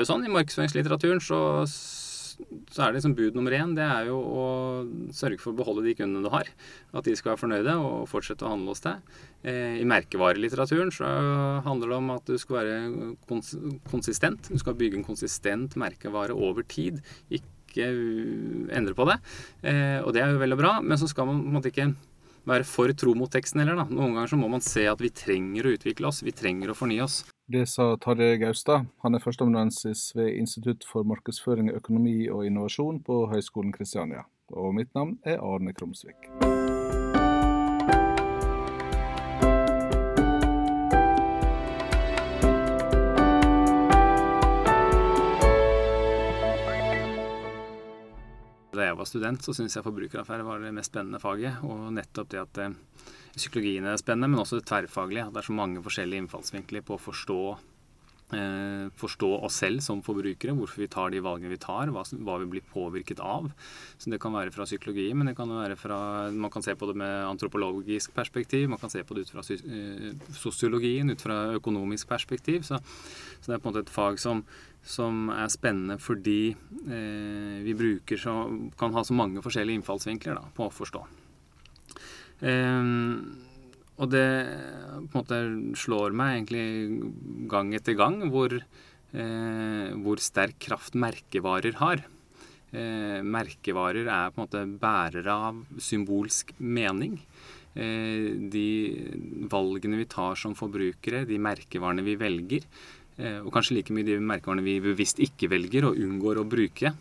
er jo sånn i markedsføringslitteraturen så, så er det liksom bud nummer én. Det er jo å sørge for å beholde de kundene du har. At de skal være fornøyde og fortsette å handle hos deg. Eh, I merkevarelitteraturen så handler det om at du skal være kons konsistent. Du skal bygge en konsistent merkevare over tid. Ikke endre på det. Eh, og det er jo vel og bra, men så skal man på en måte ikke være for tro mot teksten heller. Da. Noen ganger så må man se at vi trenger å utvikle oss, vi trenger å fornye oss. Det sa Tarjei Gaustad. Han er førsteamanuensis ved Institutt for markedsføring, økonomi og innovasjon på Høgskolen Kristiania. Og mitt navn er Arne Krumsvik. Da jeg var student, så syntes jeg forbrukeraffære var det mest spennende faget. Og nettopp det at eh, psykologien er spennende, men også det tverrfaglige. Det er så mange forskjellige innfallsvinkler på å forstå, eh, forstå oss selv som forbrukere. Hvorfor vi tar de valgene vi tar, hva, hva, vi blir påvirket av. Så Det kan være fra psykologi, men det kan være fra, man kan se på det med antropologisk perspektiv. Man kan se på det ut fra eh, sosiologien, ut fra økonomisk perspektiv. Så, så det er på en måte et fag som som er spennende fordi eh, vi bruker så, kan ha så mange forskjellige innfallsvinkler da, på å forstå. Eh, og det på en måte slår meg egentlig gang etter gang hvor, eh, hvor sterk kraft merkevarer har. Eh, merkevarer er på en måte bærere av symbolsk mening. Eh, de valgene vi tar som forbrukere, de merkevarene vi velger, og kanskje like mye de merkevarene vi bevisst ikke velger og unngår å bruke.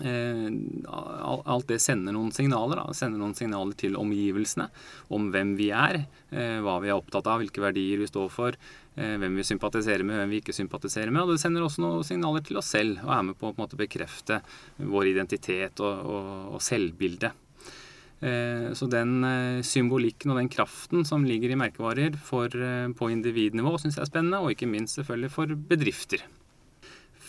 Eh, alt det sender noen signaler. Da. Sender noen signaler til omgivelsene om hvem vi er, eh, hva vi er opptatt av, hvilke verdier vi står for, hvem vi sympatiserer med, hvem vi ikke sympatiserer med. Og det sender også noen signaler til oss selv og er med på å bekrefte vår identitet og, og, og selvbilde. Eh, så den eh, symbolikken og den kraften som ligger i merkevarer for, eh, på individnivå, syns jeg er spennende, og ikke minst selvfølgelig for bedrifter.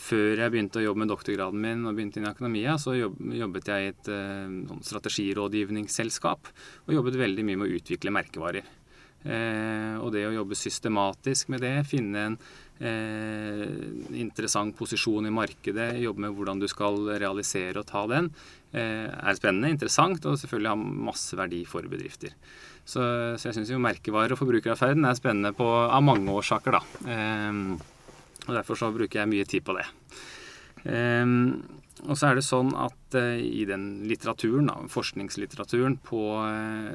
Før jeg begynte å jobbe med doktorgraden min og begynte inn i økonomia, så jobbet jeg i et uh, strategirådgivningsselskap og jobbet veldig mye med å utvikle merkevarer. og det å jobbe systematisk med det, finne en eh, interessant posisjon i markedet, jobbe med hvordan du skal realisere og ta den, eh, er spennende, interessant og selvfølgelig har masse verdi for bedrifter. Så, så jeg syns jo merkevarer og forbrukeratferden er spennende på, av mange årsaker, da. Eh, og derfor så bruker jeg mye tid på det. Eh, og så er det sånn at uh, i den litteraturen, forskningslitteraturen på, uh,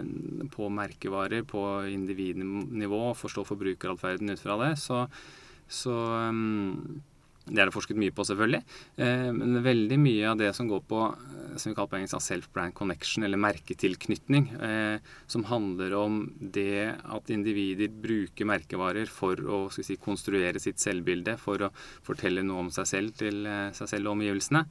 på merkevarer, på individnivå, forstå forbrukeratferden ut fra det, så, så um, det er det forsket mye på, selvfølgelig. Eh, men veldig mye av det som går på eh, som vi kaller på self-brand connection, eller merketilknytning, eh, som handler om det at individer bruker merkevarer for å si, konstruere sitt selvbilde, for å fortelle noe om seg selv til seg selv og omgivelsene.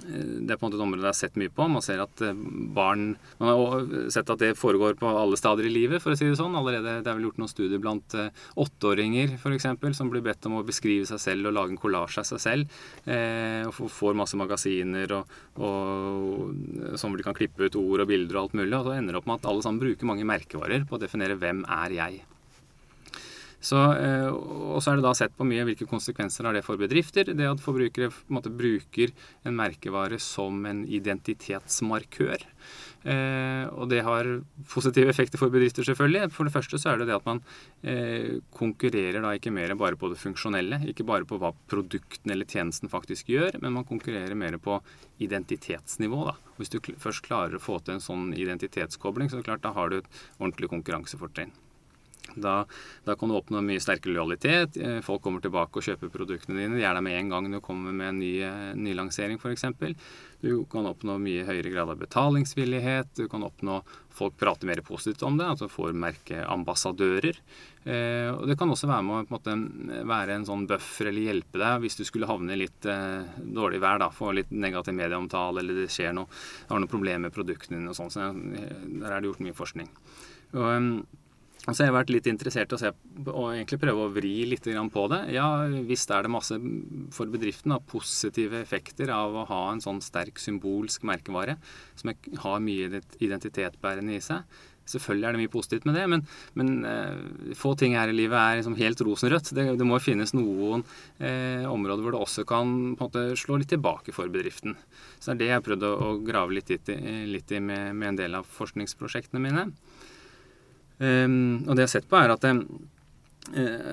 Eh, det er på en måte et område jeg har sett mye på. Man ser at eh, barn Man har sett at det foregår på alle stadier i livet, for å si det sånn. Allerede, Det er vel gjort noen studier blant åtteåringer f.eks. som blir bedt om å beskrive seg selv og lage en kollasj av seg selv. Eh, og får masse magasiner og, og, som de kan klippe ut ord og bilder og alt mulig. Og så ender det opp med at alle sammen bruker mange merkevarer på å definere hvem er jeg. Så, eh, og så er det da sett på mye hvilke konsekvenser har det for bedrifter. Det at forbrukere en måte, bruker en merkevare som en identitetsmarkør. Eh, og det har positive effekter for bedrifter, selvfølgelig. For det første så er det det at man eh, konkurrerer da ikke mer bare på det funksjonelle, ikke bare på hva produkten eller tjenesten faktisk gjør, men man konkurrerer mer på identitetsnivå. da. Hvis du først klarer å få til en sånn identitetskobling, så klart, da har du et ordentlig konkurransefortrinn. Da, da, kan du oppnå mye sterkere lojalitet. Eh, folk kommer tilbake og kjøper produktene dine. Er der med en gang du kommer med en ny, eh, ny lansering f.eks. Du kan oppnå mye høyere grad av betalingsvillighet. Du kan oppnå folk prater mer positivt om det, at du får merkeambassadører. Eh, og det kan også være med å på en måte, være en sånn buffer eller hjelpe deg hvis du skulle havne i litt eh, dårlig vær, da, få litt negativ medieomtale eller det skjer noe, har noe problemer med produktene dine og sånn. Så der er det gjort mye forskning. Og, så jeg har vært litt interessert i å se og egentlig prøve å vri litt på det. Ja, visst er det masse for bedriften av positive effekter av å ha en sånn sterk symbolsk merkevare som har mye identitetbærende i seg. Selvfølgelig er det mye positivt med det, men, men eh, få ting her i livet er liksom helt rosenrødt. Det, det må finnes noen eh, områder hvor det også kan måte, slå litt tilbake for bedriften. Så det er det jeg har prøvd å, å grave litt i, litt i med, med, en del av forskningsprosjektene mine. Um, og det jeg har sett på, er at eh,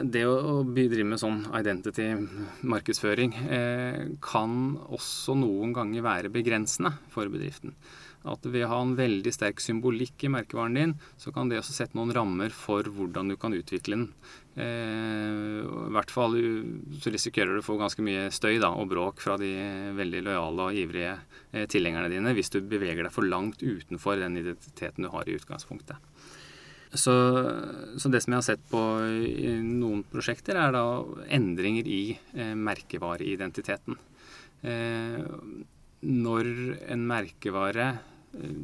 det å, drive med sånn identity-markedsføring eh, kan også noen ganger være begrensende for bedriften at ved å ha en veldig sterk symbolikk i merkevaren din, så kan det også sette noen rammer for hvordan du kan utvikle den. Eh, I hvert fall så risikerer du å få ganske mye støy da, og bråk fra de veldig lojale og ivrige eh, tilhengerne dine hvis du beveger deg for langt utenfor den identiteten du har i utgangspunktet. Så, så, det som jeg har sett på i noen prosjekter, er da endringer i eh, merkevareidentiteten. Eh, når en merkevare eh,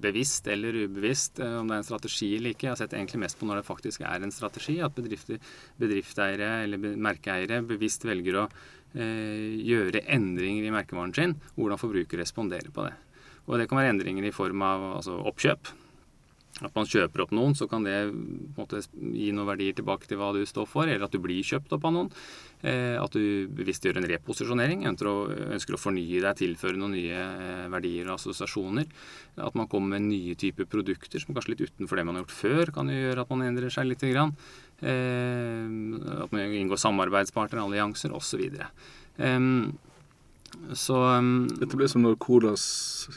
bevisst eller ubevisst, eh, om det er en strategi eller ikke. Jeg har sett egentlig mest på når det faktisk er en strategi. At bedriftseiere eller merkeeiere bevisst velger å eh, gjøre endringer i merkevaren sin. Hvordan forbruker responderer på det. Og det kan være endringer i form av altså, oppkjøp at man kjøper opp noen, så kan det måte, gi noen verdier tilbake til hva du står for, eller at du blir kjøpt opp av noen. Eh, at du bevisst gjør en reposisjonering, ønsker å, ønsker å fornye deg, tilføre noen nye eh, verdier og assosiasjoner. At man kommer med nye typer produkter som kanskje litt utenfor det man har gjort før, kan jo gjøre at man endrer seg litt. Grann. Eh, at man inngår samarbeidspartnere, allianser osv. Um, så, um, Dette blir som når Cola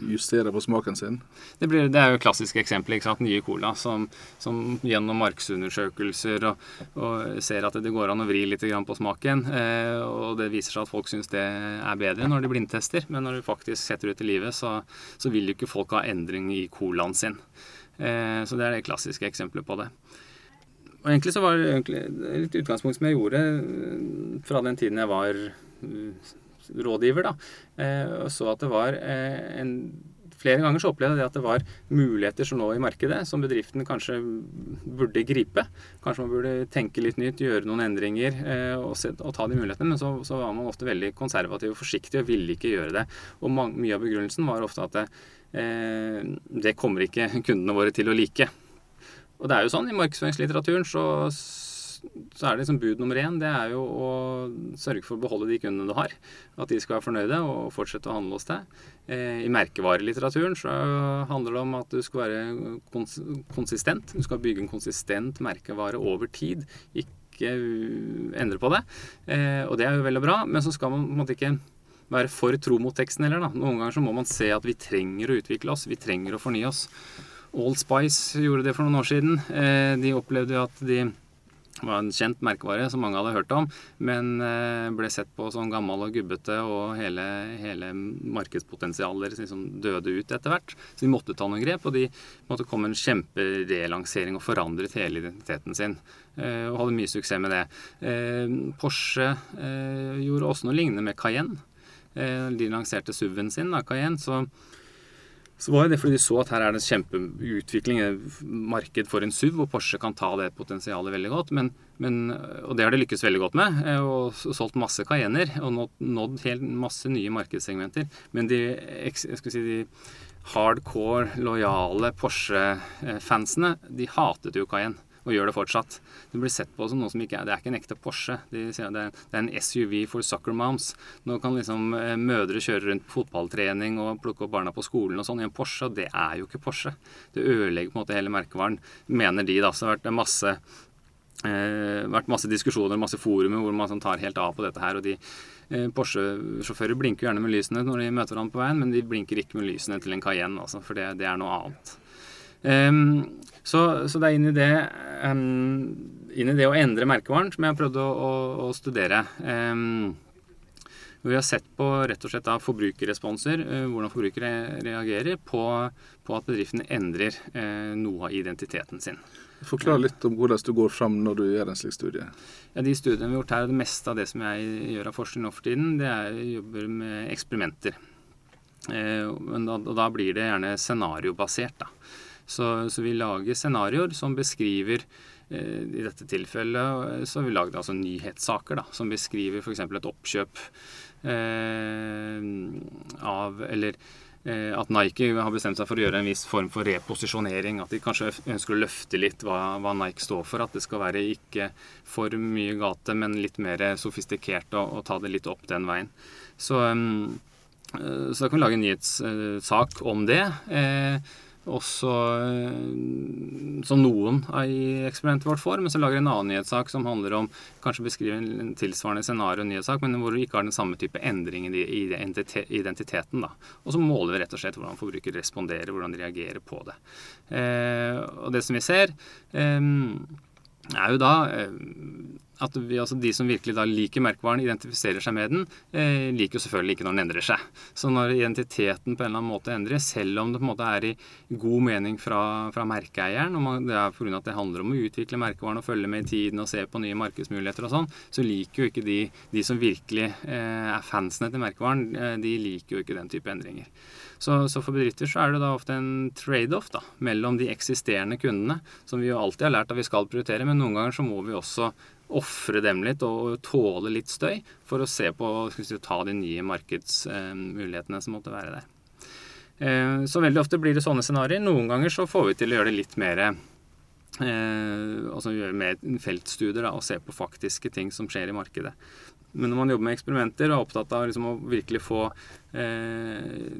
justerer på smaken sin? Det, blir, det er jo klassiske eksempler. Nye Cola som, som gjennom markedsundersøkelser og, og, ser at det går an å vri litt på smaken. Eh, og det viser seg at folk syns det er bedre når de blindtester. Men når du faktisk setter ut i livet, så, så vil jo ikke folk ha endring i colaen sin. Eh, så det er det klassiske eksempelet på det. Og egentlig så var det litt utgangspunkt som jeg gjorde eh, fra den tiden jeg var rådgiver, da, eh, og så at det var eh, en Flere ganger så opplevde jeg at det var muligheter som lå i markedet, som bedriften kanskje burde gripe. Kanskje man burde tenke litt nytt, gjøre noen endringer eh, og, se, og, ta de mulighetene. Men så, så, var man ofte veldig konservativ og forsiktig og ville ikke gjøre det. Og mange, mye av begrunnelsen var ofte at det, eh, det kommer ikke kundene våre til å like. Og det er jo sånn i markedsføringslitteraturen så så er det liksom bud nummer én det er jo å sørge for å beholde de kundene du har. At de skal være fornøyde og fortsette å handle hos deg. Eh, I merkevarelitteraturen så handler det om at du skal være kons konsistent. Du skal bygge en konsistent merkevare over tid. Ikke endre på det. Eh, og det er jo veldig bra, men så skal man på en måte ikke være for tro mot teksten heller. Da. Noen ganger så må man se at vi trenger å utvikle oss. Vi trenger å fornye oss. Old Spice gjorde det for noen år siden. Eh, de opplevde jo at de var en kjent merkevare som mange hadde hørt om, men eh, ble sett på som gammel og gubbete, og hele, hele markedspotensialet liksom døde ut etter hvert. Så de måtte ta noen grep, og de måtte komme en kjemperelansering og forandret hele identiteten sin. Eh, og hadde mye suksess med det. Eh, Porsche gjorde også noe lignende med Cayenne. De lanserte SUV-en sin, da, Cayenne. så så var det fordi de så at her er det en kjempeutvikling, marked for en SUV, og Porsche kan ta det potensialet veldig godt. Men, men, og det har de lykkes veldig godt med. Eh, og solgt masse Cayenner og nådd, nådd helt masse nye markedssegmenter. Men de, si, de hardcore, lojale Porsche-fansene, de hatet jo Cayenne og gjør det fortsatt. Det blir sett på som noe som ikke er Det er ikke en ekte Porsche. De sier det, er, det er en SUV for soccer moms. Nå kan liksom eh, mødre kjøre rundt på fotballtrening og plukke opp barna på skolen og sånn i en Porsche, og det er jo ikke Porsche. Det ødelegger på en måte hele merkevaren, mener de. da, Så det har vært masse eh, vært masse diskusjoner, masse forumer hvor man sånn tar helt av på dette her. og de eh, Porsche-sjåfører blinker gjerne med lysene når de møter hverandre på veien, men de blinker ikke med lysene til en Cayenne, altså, for det, det er noe annet. Um, så, så, det er inn i det, um, inn i det å endre merkevaren som jeg har prøvd å, å, å studere. Um, vi har sett på rett og slett da forbrukerresponser, uh, hvordan forbrukere reagerer på, på at bedriftene endrer uh, noe av identiteten sin. Forklar litt om hvordan du går fram når du gjør en slik studie. Ja, de studiene vi har gjort her, Det meste av det som jeg gjør av forskning nå for tiden, det er jeg jobber med eksperimenter. Uh, da, og da blir det gjerne scenariobasert. da. Så, så vi lager scenarioer som beskriver eh, i dette tilfellet eh, så har vi lagd altså nyhetssaker da, som beskriver f.eks. et oppkjøp eh, av Eller eh, at Nike har bestemt seg for å gjøre en viss form for reposisjonering. At de kanskje ønsker å løfte litt hva, hva Nike står for. At det skal være ikke for mye gate, men litt mer sofistikert og ta det litt opp den veien. Så, eh, så da kan vi lage en nyhetssak om det. Eh, også eh, som noen i eksperimentet vårt får. Men så lager en annen nyhetssak som handler om kanskje beskrive en tilsvarende scenario nyhetssak, men hvor du ikke har den samme type endring i identiteten. da. Og så måler vi rett og slett hvordan forbruker responderer, hvordan de reagerer på det. Eh, og det som vi ser, eh, er jo da at vi, altså de som virkelig da liker merkevaren, identifiserer seg med den, eh, liker jo selvfølgelig ikke når den endrer seg. Så når identiteten på en eller annen måte endres, selv om det på en måte er i god mening fra, fra merkeeieren, og man, det er pga. at det handler om å utvikle merkevaren og følge med i tiden og se på nye markedsmuligheter og sånn, så liker jo ikke de, de som virkelig eh, er fansene til merkevaren, eh, de liker jo ikke den type endringer. Så, så, for bedrifter så er det da ofte en trade-off da, mellom de eksisterende kundene, som vi jo alltid har lært at vi skal prioritere, men noen ganger så må vi også ofre dem litt og tåle litt støy for å se på si, ta de nye markedsmulighetene som måtte være der. Eh, så veldig ofte blir det sånne scenarioer. Noen ganger så får vi til å gjøre det litt mer Eh, altså gjøre mer feltstudier da, og se på faktiske ting som skjer i markedet. Men når man jobber med eksperimenter og er opptatt av liksom å virkelig få eh,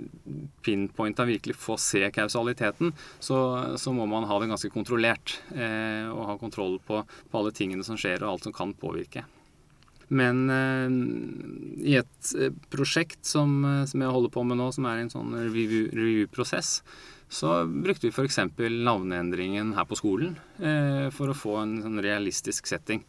pinpointa, virkelig få se kausaliteten, så, så, må man ha det ganske kontrollert. Eh, og ha kontroll på, på, alle tingene som skjer, og alt som kan påvirke. Men eh, i et eh, prosjekt som, eh, som, jeg holder på med nå, som er en sånn review-prosess, så brukte vi f.eks. navneendringen her på skolen eh, for å få en sånn realistisk setting.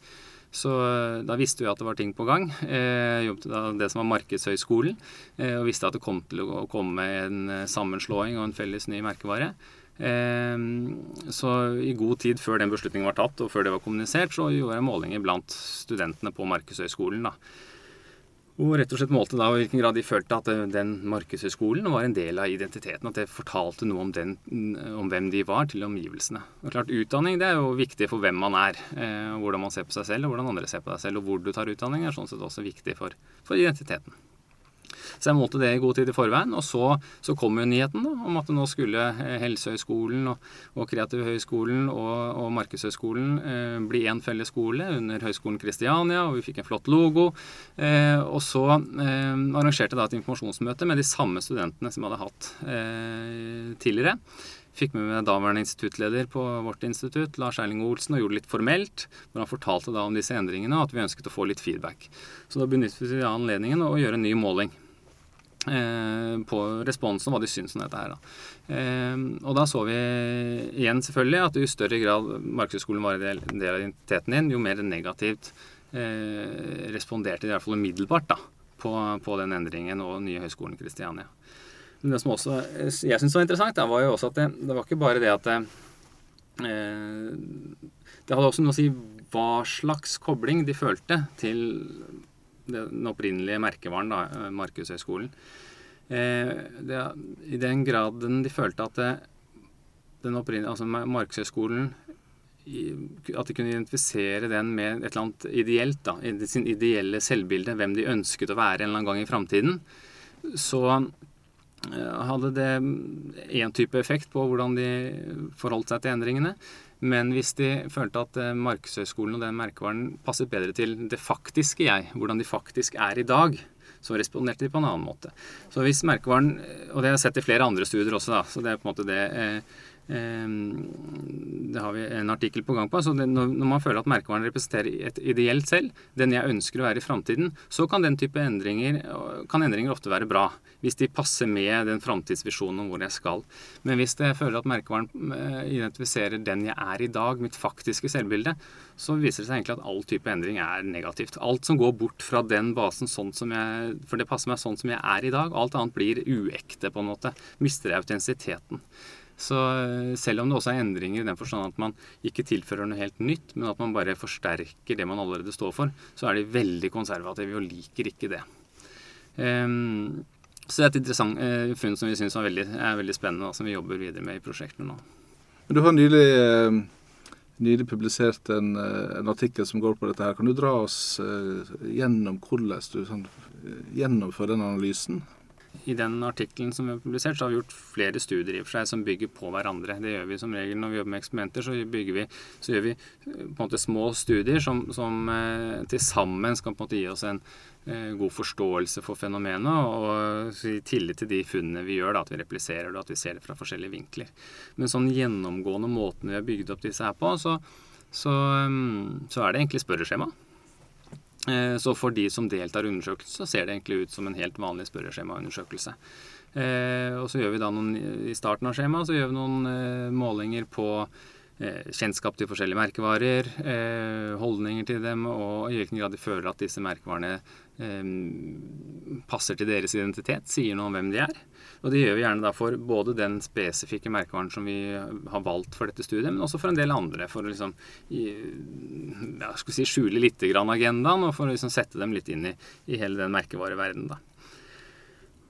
Så eh, da visste vi at det var ting på gang. Jeg eh, jobbet da det som var Markedshøgskolen, eh, og visste at det kom til å komme en sammenslåing og en felles ny merkevare. Så i god tid før den beslutningen var tatt, og før det var kommunisert, så gjorde jeg målinger blant studentene på Markedshøgskolen. da. Og rett og slett målte da i hvilken grad de følte at den markedshøyskolen var en del av identiteten. At det fortalte noe om, den, om hvem de var, til omgivelsene. Og klart, Utdanning det er jo viktig for hvem man er. Eh, hvordan man ser på seg selv, og hvordan andre ser på deg selv. Og hvor du tar utdanning er sånn sett også viktig for, for identiteten. Så jeg målte det i god tid i forveien. Og så, så kom jo nyheten da, om at nå skulle Helsehøgskolen Helsehøyskolen og, og Kreativhøyskolen og, og Markedshøgskolen eh, bli én felles skole under Høgskolen Kristiania, og vi fikk en flott logo. Eh, og så eh, arrangerte da et informasjonsmøte med de samme studentene som jeg hadde hatt eh, tidligere. Fikk med meg daværende instituttleder på vårt institutt, Lars Erling Olsen, og gjorde det litt formelt. når han fortalte da om disse endringene, og at vi ønsket å få litt feedback. Så da benyttet vi anledningen å gjøre en ny måling. Eh, på responsen og hva de syns om dette her. Da. Eh, og da så vi igjen selvfølgelig at jo større grad markedsskolen var en del av identiteten din, jo mer negativt eh, responderte de i hvert fall umiddelbart da, på, på, den endringen og den nye høyskolen Kristiania. Men det som også jeg syns var interessant, da, var jo også at det, det var ikke bare det at det, det hadde også noe å si hva slags kobling de følte til den opprinnelige merkevaren, da, Markedshøgskolen. Eh, I den graden de følte at det, den opprinnelige, altså Markedshøgskolen at de kunne identifisere den med et eller annet ideelt, da, sin ideelle selvbilde, hvem de ønsket å være en eller annen gang i framtiden, så Eh, hadde det én type effekt på hvordan de forholdt seg til endringene. Men hvis de følte at eh, Markedshøgskolen og den merkevaren passet bedre til det faktiske jeg, hvordan de faktisk er i dag, så responderte de på en annen måte. Så hvis merkevaren, Og det har jeg sett i flere andre studier også, da, så det er på en måte det eh, det har vi en artikkel på gang på. altså det, når, man føler at merkevaren representerer et ideelt selv, den jeg ønsker å være i framtiden, så kan den type endringer, kan endringer ofte være bra. Hvis de passer med den framtidsvisjonen om hvor jeg skal. Men hvis jeg føler at merkevaren eh, identifiserer den jeg er i dag, mitt faktiske selvbilde, så viser det seg egentlig at all type endring er negativt. Alt som går bort fra den basen sånn som jeg For det passer meg sånn som jeg er i dag. Alt annet blir uekte, på en måte. Mister jeg autentisiteten. Så eh, selv om det også er endringer i den forstand at man ikke tilfører noe helt nytt, men at man bare forsterker det man allerede står for, så er de veldig konservative og liker ikke det. Um, så det er et interessant uh, funn som vi syns er, er, veldig spennende, og som vi jobber videre med i prosjektene nå. Du har nylig, uh, nylig publisert en, en, artikkel som går på dette. her. Kan du dra oss gjennom hvordan du sånn, gjennomfører den analysen? I den artikkelen som vi har publisert, så har vi gjort flere studier i og for seg som bygger på hverandre. Det gjør vi som regel når vi jobber med eksperimenter. Så, vi, så gjør vi på en måte små studier som, som eh, til sammen skal på en måte gi oss en eh, god forståelse for fenomenet, og i tillit til de funnene vi gjør, da, at vi repliserer det, at vi ser det fra forskjellige vinkler. Men sånn gjennomgående måten vi har bygd opp disse her på, så, så, så er det egentlig spørreskjema. Eh, så for de som deltar i undersøkelsen, så ser det egentlig ut som en helt vanlig spørreskjemaundersøkelse. Eh, og så gjør vi da noen, I starten av skjemaet gjør vi noen eh, målinger på kjennskap til forskjellige merkevarer, holdninger til dem, og i hvilken grad de føler at disse merkevarene passer til deres identitet, sier noe om hvem de er. Og det gjør vi gjerne da for både den spesifikke merkevaren som vi har valgt for dette studiet, men også for en del andre, for å liksom ja, skal si, skjule litt grann agendaen, og for å liksom sette dem litt inn i, i hele den merkevareverdenen.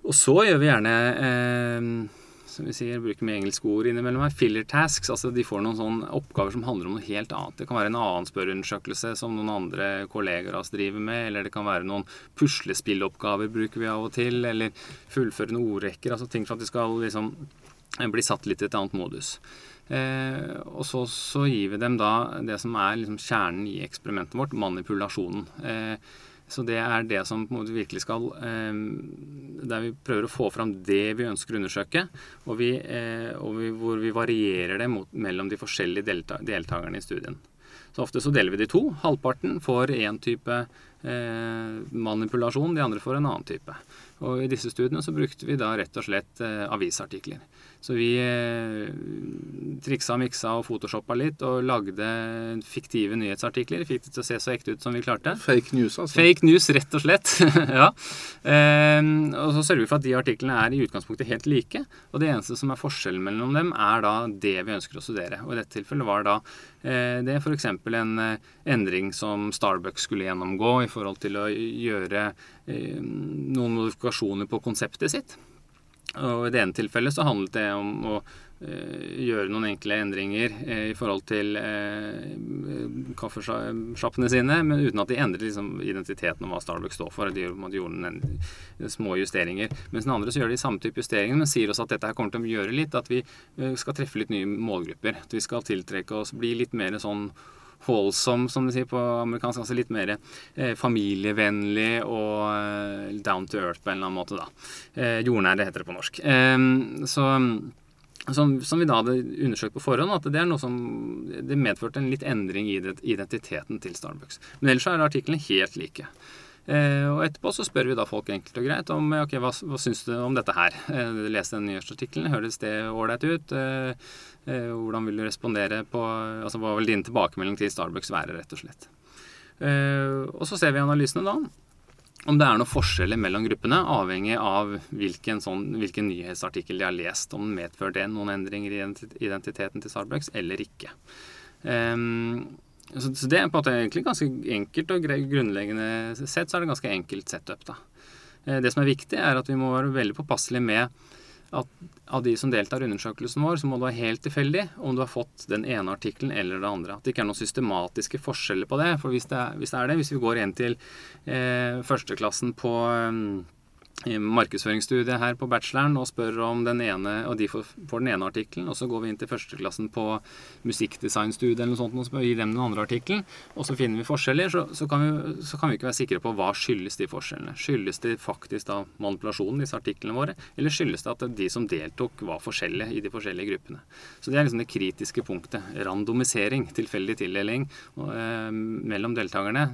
Og så gjør vi gjerne eh, som vi sier, bruker med engelske ord innimellom her, filler tasks. altså De får noen sånne oppgaver som handler om noe helt annet. Det kan være en annen spørreundersøkelse som noen andre kolleger av oss driver med, eller det kan være noen puslespilloppgaver bruker vi av og til, eller fullføre noen ordrekker. altså Ting for at de skal liksom bli satt litt i et annet modus. Eh, og så, så, gir vi dem da det som er liksom kjernen i eksperimentet vårt, manipulasjonen. Eh, så det er det som på en måte virkelig skal eh, Der vi prøver å få fram det vi ønsker å undersøke, og, vi, eh, og vi, hvor vi varierer det mot, mellom de forskjellige delta, deltakerne i studien. Så ofte så deler vi de to. Halvparten får én type eh, manipulasjon, de andre får en annen type. Og i disse studiene så brukte vi da rett og slett avisartikler. Så vi triksa og miksa og photoshoppa litt og lagde fiktive nyhetsartikler. Fikk det til å se så ekte ut som vi klarte. Fake news, altså? Fake news, rett og slett. ja. Eh, og så sørger vi for at de artiklene er i utgangspunktet helt like. Og det eneste som er forskjellen mellom dem, er da det vi ønsker å studere. Og i dette tilfellet var da eh, det f.eks. en eh, endring som Starbucks skulle gjennomgå i forhold til å gjøre eh, noen modifikasjoner på konseptet sitt. Og I det ene tilfellet så handlet det om å uh, gjøre noen enkle endringer uh, i forhold til uh, kaffesjappene sine, men uten at de endret liksom, identiteten om hva Starbucks står for. De gjorde noen små justeringer. Mens den andre så gjør de samme type justeringer, men sier også at dette her kommer til å gjøre litt at vi skal treffe litt nye målgrupper. At vi skal tiltrekke oss, bli litt mer sånn wholesome, som de sier på amerikansk. Altså litt mer eh, familievennlig og eh, down to earth på en eller annen måte, da. Eh, jordnær, det heter det på norsk. Eh, så som, som, vi da hadde undersøkt på forhånd, at det er noe som det medførte en litt endring i identiteten til Starbucks. Men ellers er artiklene helt like. Eh, og etterpå så spør vi da folk enkelt og greit om ok, hva, hva syns du om dette her. Eh, les den nyhetsartikkelen, høres det ålreit ut? Eh, eh, hvordan vil du respondere på altså Hva vil din tilbakemelding til Starbucks være, rett og slett. Og så ser vi analysene da om det er noen forskjeller mellom gruppene, avhengig av hvilken, sånn, hvilken nyhetsartikkel de har lest. Om den medfører det noen endringer i identiteten til Starbucks eller ikke. Um, så, så, det er på en måte egentlig ganske enkelt og grunnleggende sett så er det ganske enkelt setup. da. Eh, det som er viktig, er at vi må være veldig påpasselige med at av de som deltar i undersøkelsen vår, så må det være helt tilfeldig om du har fått den ene artikkelen eller det andre. At det ikke er noen systematiske forskjeller på det. For hvis det er, hvis det, er det, hvis vi går inn til eh, førsteklassen på eh, markedsføringsstudiet her på bacheloren og spør om den ene, og de får, får den ene artikkelen. Og så går vi inn til førsteklassen på musikkdesignstudiet eller noe sånt og gir dem den andre artikkelen. Og så finner vi forskjeller, så, så, kan vi, så, kan vi, ikke være sikre på hva skyldes de forskjellene. Skyldes det faktisk da manipulasjonen, disse artiklene våre, eller skyldes det at de som deltok, var forskjellige i de forskjellige gruppene. Så det er liksom det kritiske punktet. Randomisering, tilfeldig tildeling eh, mellom deltakerne,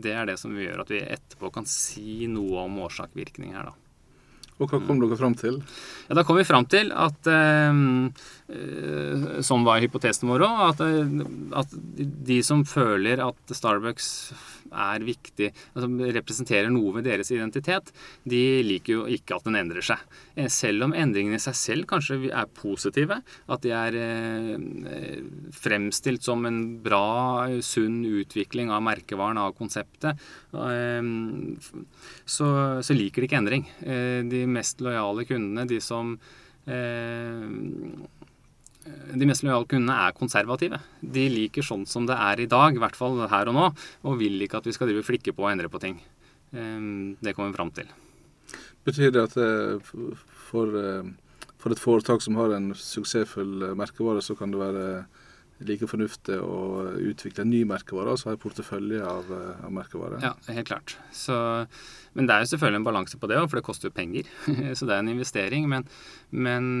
det er det som gjør at vi etterpå kan si noe om årsak-virkning her. Og hva kom dere fram til? Ja, Da kom vi fram til at eh, Som Sånn var hypotesen vår òg. At, eh, at, de som føler at Starbucks er viktig, altså representerer noe ved deres identitet, de liker jo ikke at den endrer seg. Eh, selv om endringene i seg selv kanskje er positive, at de er eh, fremstilt som en bra, sunn utvikling av merkevaren, av konseptet, eh, så, så, liker de ikke endring. De mest lojale kundene, de som de mest lojale kundene er konservative. De liker sånn som det er i dag, i hvert fall her og nå, og vil ikke at vi skal drive flikke på og endre på ting. Ehm, det kommer vi fram til. Betyr det at for, for, et foretak som har en suksessfull merkevare, så kan det være like fornuftig å utvikle en ny merkevare, altså ha en portefølje av, av merkevarer? Ja, helt klart. Så, men det er jo selvfølgelig en balanse på det òg, for det koster jo penger. så det er en investering. Men, men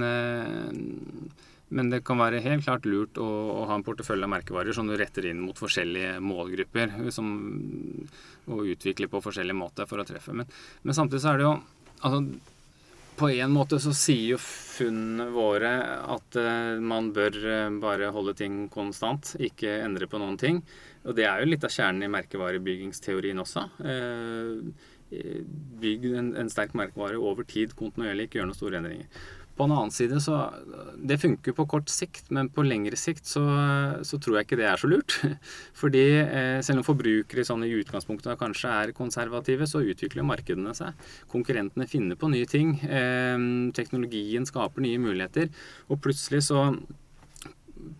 men det kan være helt klart lurt å, å, ha en portefølje av merkevarer som du retter inn mot forskjellige målgrupper, som, og utvikler på forskjellige måter for å treffe. Men, men samtidig så er det jo altså, På en måte så sier jo funnene våre at uh, man bør uh, bare holde ting konstant, ikke endre på noen ting. Og det er jo litt av kjernen i merkevarebyggingsteorien også. Uh, bygg en, en sterk merkevare over tid kontinuerlig, ikke gjør noen store endringer. På en annen side så Det funker på kort sikt, men på lengre sikt så, så tror jeg ikke det er så lurt. Fordi eh, selv om forbrukere sånn i utgangspunktet kanskje er konservative, så utvikler markedene seg. Konkurrentene finner på nye ting. Eh, teknologien skaper nye muligheter. Og plutselig så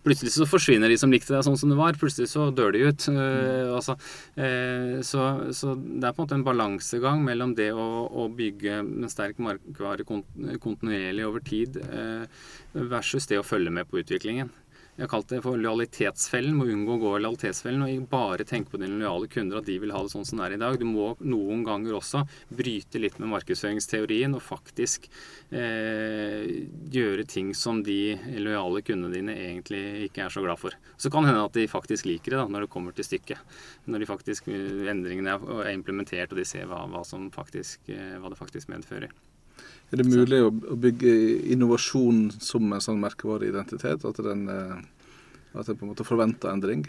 plutselig så forsvinner de som likte deg sånn som du var. Plutselig så dør de ut. Uh, altså, uh, så, så, det er på en måte en balansegang mellom det å, å bygge en sterk markvare kontinuerlig over tid uh, versus det å følge med på utviklingen. Jeg har kalt det for lojalitetsfellen. Må unngå å gå i lojalitetsfellen og bare tenke på dine lojale kunder, at de vil ha det sånn som det er i dag. Du må noen ganger også bryte litt med markedsføringsteorien og faktisk eh, gjøre ting som de lojale kundene dine egentlig ikke er så glad for. Så kan det hende at de faktisk liker det da, når det kommer til stykket. Når de faktisk, endringene er implementert og de ser hva, hva, faktisk, eh, hva det faktisk medfører. Er det mulig å, bygge innovasjon som en sånn merkevareidentitet? At den, eh, at den på en måte forventer endring?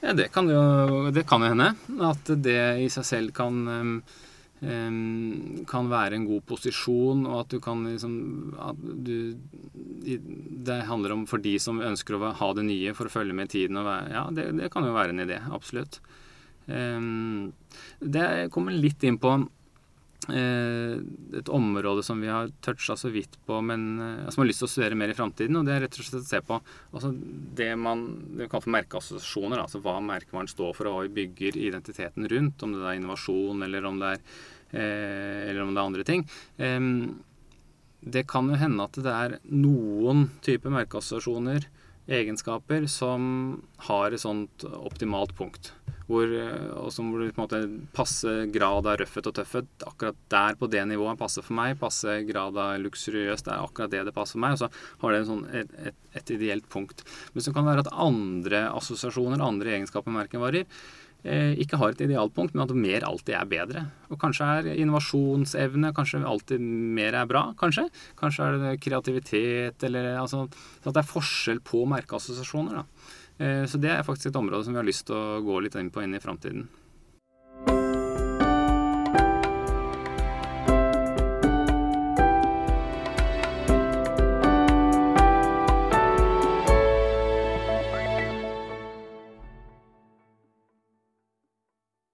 Ja, det kan jo det kan jo hende. At det i seg selv kan, um, kan være en god posisjon, og at du kan liksom at du, Det handler om for de som ønsker å ha det nye for å følge med tiden. Og være, ja, det, det kan jo være en idé. Absolutt. Um, det kommer litt inn på et område som vi har toucha så vidt på, men eh, som har lyst til å studere mer i framtiden. Og det er rett og slett å se på altså det man det kan få merkeassosiasjoner. Altså hva merkevaren står for, og hva vi bygger identiteten rundt. Om det er innovasjon, eller om det er, eh, eller om det er andre ting. Eh, det kan jo hende at det er noen typer merkeassosiasjoner, egenskaper, som har et sånt optimalt punkt hvor, eh, og som hvor det på en måte passe grad av røffhet og tøffhet akkurat der på det nivået passer for meg. Passe grad av luksuriøst er akkurat det det passer for meg. Og så har det sånn, et, et, et, ideelt punkt. Men så kan det være at andre assosiasjoner, andre egenskaper merken eh, ikke har et idealpunkt, men at mer alltid er bedre. Og kanskje er innovasjonsevne kanskje alltid mer er bra. Kanskje Kanskje er det kreativitet, eller altså, At det er forskjell på merkeassosiasjoner. da. Eh, så det er faktisk et område som vi har lyst til å gå litt inn på inn i framtiden.